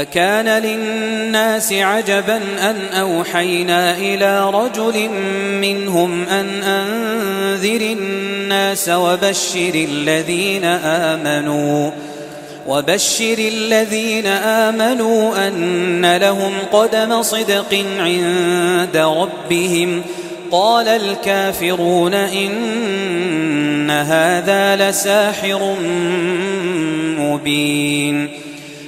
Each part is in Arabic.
أكان للناس عجبا أن أوحينا إلى رجل منهم أن أنذر الناس وبشر الذين آمنوا وبشر الذين آمنوا أن لهم قدم صدق عند ربهم. قال الكافرون إن هذا لساحر مبين.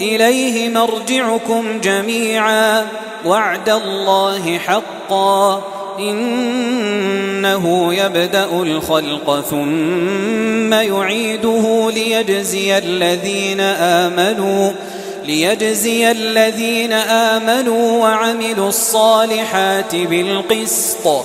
إليه مرجعكم جميعا. وعد الله حقا. إنه يبدأ الخلق ثم يعيده ليجزي الذين آمنوا ليجزي الذين آمنوا وعملوا الصالحات بالقسط.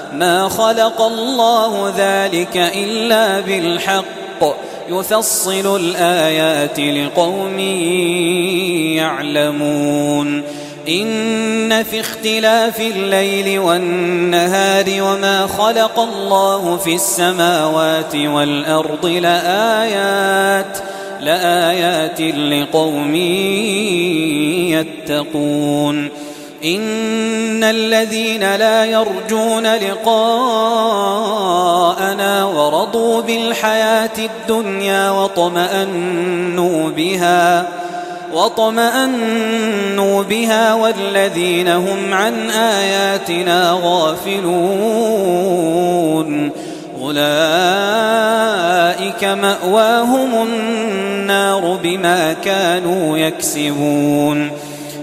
ما خلق الله ذلك إلا بالحق. يفصل الآيات لقوم يعلمون. إن في اختلاف الليل والنهار وما خلق الله في السماوات والأرض لآيات لآيات لقوم يتقون. إن الذين لا يرجون لقاءنا ورضوا بالحياة الدنيا وطمأنوا بها وطمأنوا بها والذين هم عن آياتنا غافلون. أولئك مأواهم النار بما كانوا يكسبون.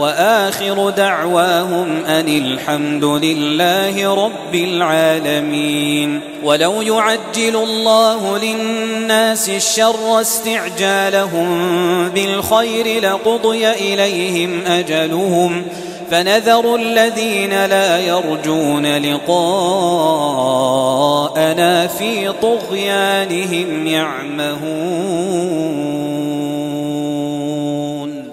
وآخر دعواهم أن الحمد لله رب العالمين. ولو يعجل الله للناس الشر استعجالهم بالخير لقضي إليهم أجلهم. فنذر الذين لا يرجون لقاءنا في طغيانهم يعمهون.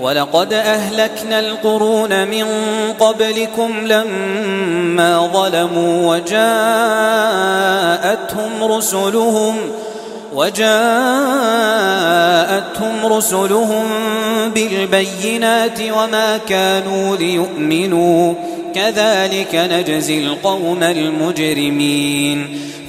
ولقد أهلكنا القرون من قبلكم لما ظلموا وجاءتهم رسلهم وجاءتهم رسلهم بالبينات وما كانوا ليؤمنوا. كذلك نجزي القوم المجرمين.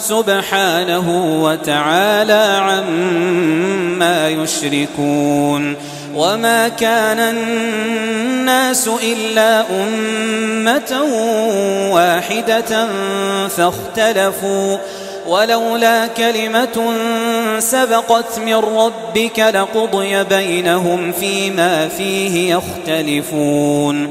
سبحانه وتعالى عما يشركون وما كان الناس إلا أمة واحدة فاختلفوا ولولا كلمة سبقت من ربك لقضي بينهم فيما فيه يختلفون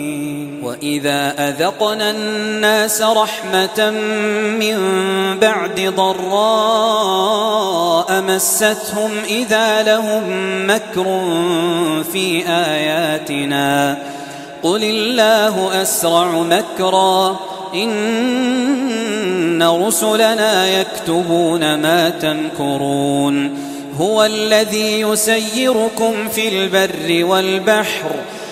وإذا أذقنا الناس رحمة من بعد ضراء مستهم إذا لهم مكر في آياتنا قل الله أسرع مكرا إن رسلنا يكتبون ما تمكرون هو الذي يسيركم في البر والبحر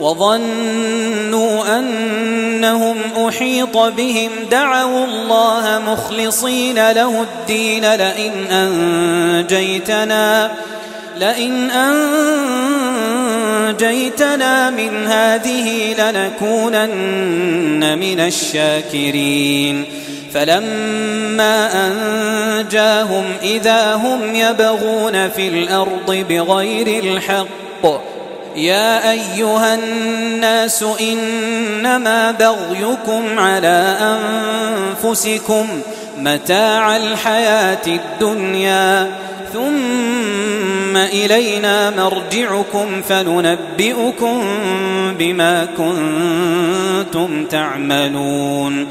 وظنوا أنهم أحيط بهم دعوا الله مخلصين له الدين لئن أنجيتنا لئن أنجيتنا من هذه لنكونن من الشاكرين. فلما أنجاهم إذا هم يبغون في الأرض بغير الحق يا أيها الناس إنما بغيكم على أنفسكم متاع الحياة الدنيا ثم إلينا مرجعكم فننبئكم بما كنتم تعملون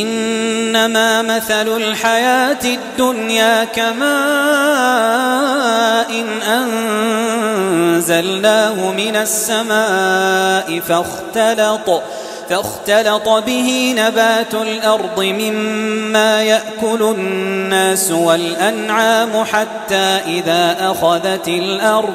إنما مثل الحياة الدنيا كماء أنزلناه من السماء فاختلط فاختلط به نبات الأرض مما يأكل الناس والأنعام حتى إذا أخذت الأرض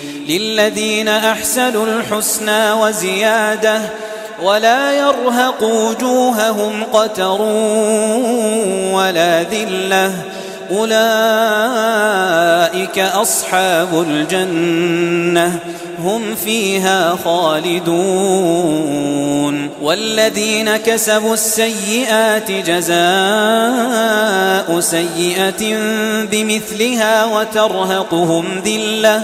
للذين أحسنوا الحسنى وزيادة ولا يرهق وجوههم قتر ولا ذلة أولئك أصحاب الجنة هم فيها خالدون والذين كسبوا السيئات جزاء سيئة بمثلها وترهقهم ذلة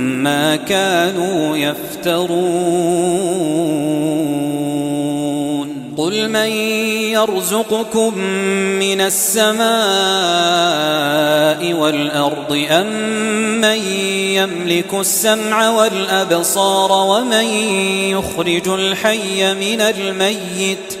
ما كانوا يفترون. قل من يرزقكم من السماء والأرض أم من يملك السمع والأبصار ومن يخرج الحي من الميت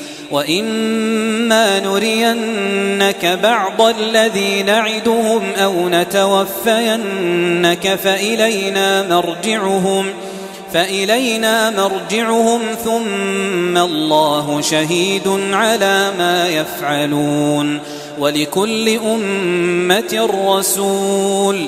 وإما نرينك بعض الذي نعدهم أو نتوفينك فإلينا مرجعهم فإلينا مرجعهم ثم الله شهيد على ما يفعلون ولكل أمة رسول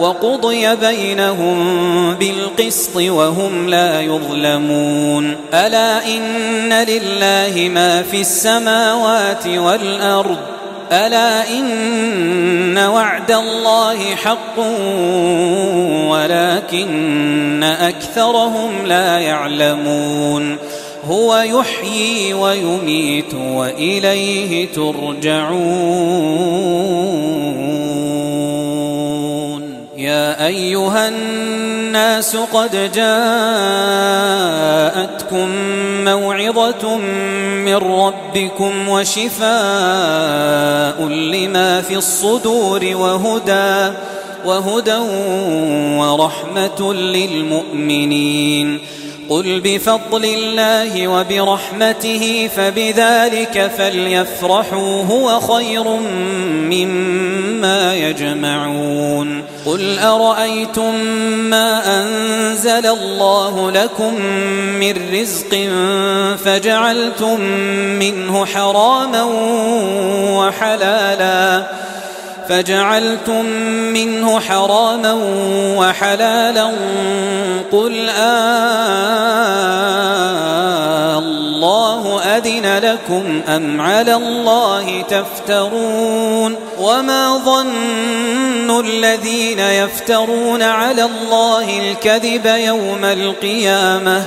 وقضي بينهم بالقسط وهم لا يظلمون. ألا إن لله ما في السماوات والأرض؟ ألا إن وعد الله حق ولكن أكثرهم لا يعلمون. هو يحيي ويميت وإليه ترجعون. أيها الناس قد جاءتكم موعظة من ربكم وشفاء لما في الصدور وهدى وهدى ورحمة للمؤمنين. قل بفضل الله وبرحمته فبذلك فليفرحوا هو خير مما يجمعون. قل أرأيتم ما أنزل الله لكم من رزق فجعلتم منه حراما وحلالا فجعلتم منه حراما وحلالا قل آه الله أذن لكم أم على الله تفترون وما ظن الذين يفترون على الله الكذب يوم القيامة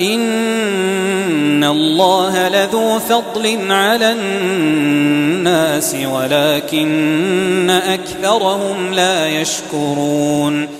إن الله لذو فضل على الناس ولكن أكثرهم لا يشكرون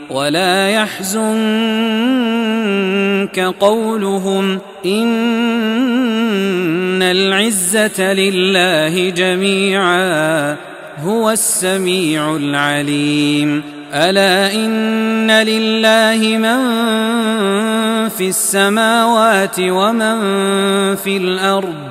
ولا يحزنك قولهم إن العزة لله جميعا هو السميع العليم ألا إن لله من في السماوات ومن في الأرض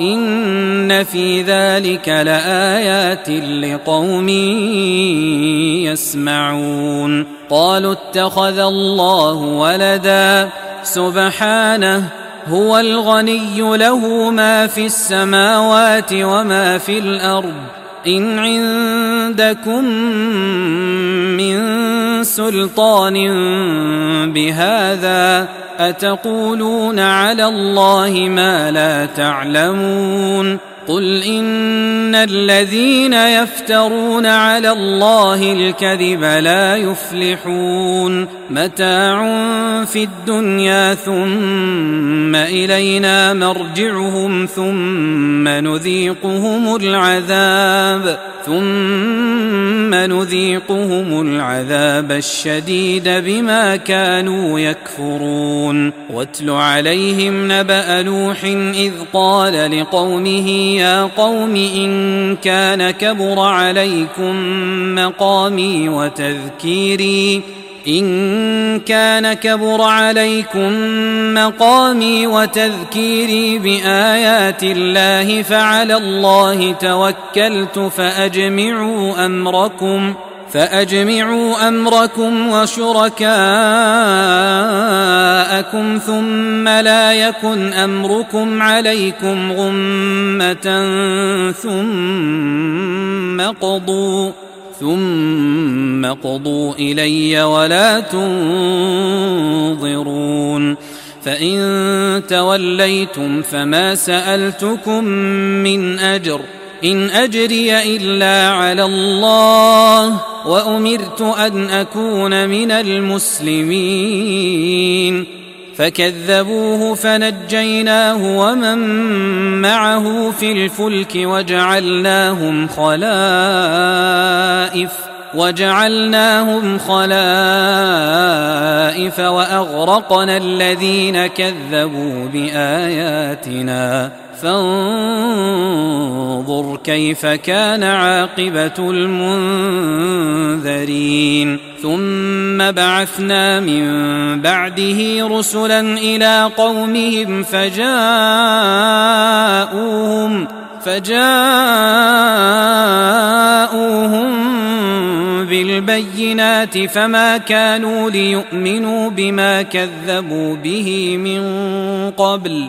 إن في ذلك لآيات لقوم يسمعون قالوا اتخذ الله ولدا سبحانه هو الغني له ما في السماوات وما في الأرض إن عندكم من سلطان بهذا أتقولون على الله ما لا تعلمون قل إن الذين يفترون على الله الكذب لا يفلحون متاع في الدنيا ثم إلينا مرجعهم ثم نذيقهم العذاب ثم نذيقهم العذاب الشديد بما كانوا يكفرون واتل عليهم نبأ نوح إذ قال لقومه يا قوم إن كان كبر عليكم مقامي وتذكيري إن كان كبر عليكم مقامي وتذكيري بآيات الله فعلى الله توكلت فأجمعوا أمركم فأجمعوا أمركم وشركاءكم ثم لا يكن أمركم عليكم غمة ثم قضوا ثم قضوا إلي ولا تنظرون فإن توليتم فما سألتكم من أجر إن أجري إلا على الله وأمرت أن أكون من المسلمين. فكذبوه فنجيناه ومن معه في الفلك وجعلناهم خلائف وجعلناهم خلائف وأغرقنا الذين كذبوا بآياتنا. فانظر كيف كان عاقبة المنذرين. ثم بعثنا من بعده رسلا إلى قومهم فجاءوهم فجاءوهم بالبينات فما كانوا ليؤمنوا بما كذبوا به من قبل.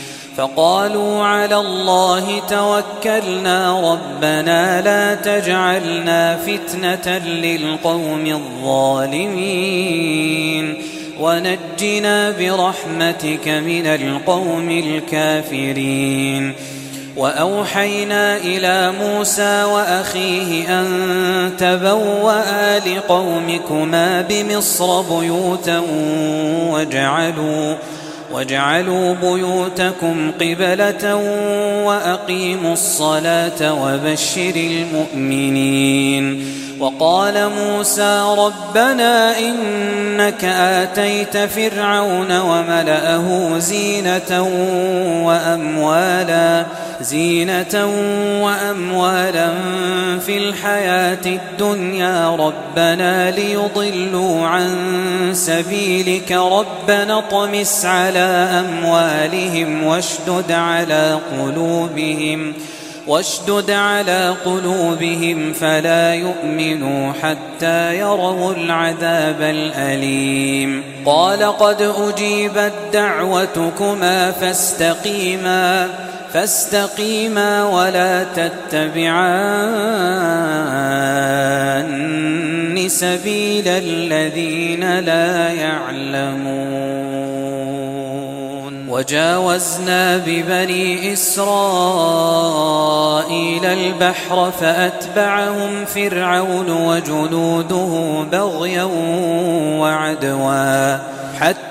فقالوا على الله توكلنا ربنا لا تجعلنا فتنة للقوم الظالمين ونجنا برحمتك من القوم الكافرين وأوحينا إلى موسى وأخيه أن تبوأ لقومكما بمصر بيوتا وجعلوا واجعلوا بيوتكم قبلة وأقيموا الصلاة وبشر المؤمنين. وقال موسى ربنا إنك آتيت فرعون وملأه زينة وأموالا زينة وأموالا في الحياة الدنيا. ربنا ليضلوا عن سبيلك. ربنا طمس على أموالهم واشدد على قلوبهم. واشدد على قلوبهم فلا يؤمنوا حتى يروا العذاب الأليم. قال قد أجيبت دعوتكما فاستقيما. فاستقيما ولا تتبعان سبيل الذين لا يعلمون. وجاوزنا ببني إسرائيل البحر فأتبعهم فرعون وجنوده بغيا وعدوا حتى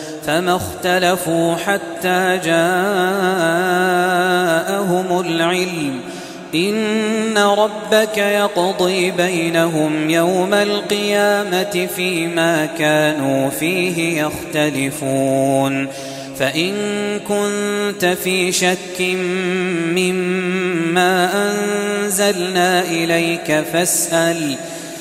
اختلفوا حتى جاءهم العلم. إن ربك يقضي بينهم يوم القيامة فيما كانوا فيه يختلفون. فإن كنت في شك مما أنزلنا إليك فاسأل فاسأل.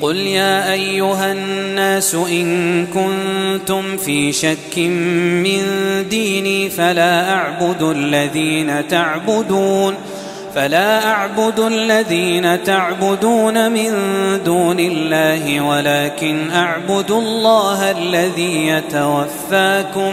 قل يا أيها الناس إن كنتم في شك من ديني فلا أعبد الذين تعبدون فلا أعبد الذين تعبدون من دون الله ولكن أعبد الله الذي يتوفاكم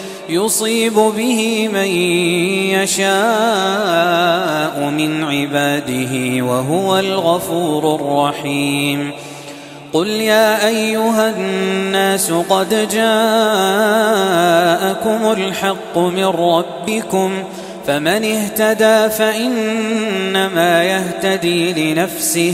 يصيب به من يشاء من عباده وهو الغفور الرحيم. قل يا أيها الناس قد جاءكم الحق من ربكم فمن اهتدى فإنما يهتدي لنفسه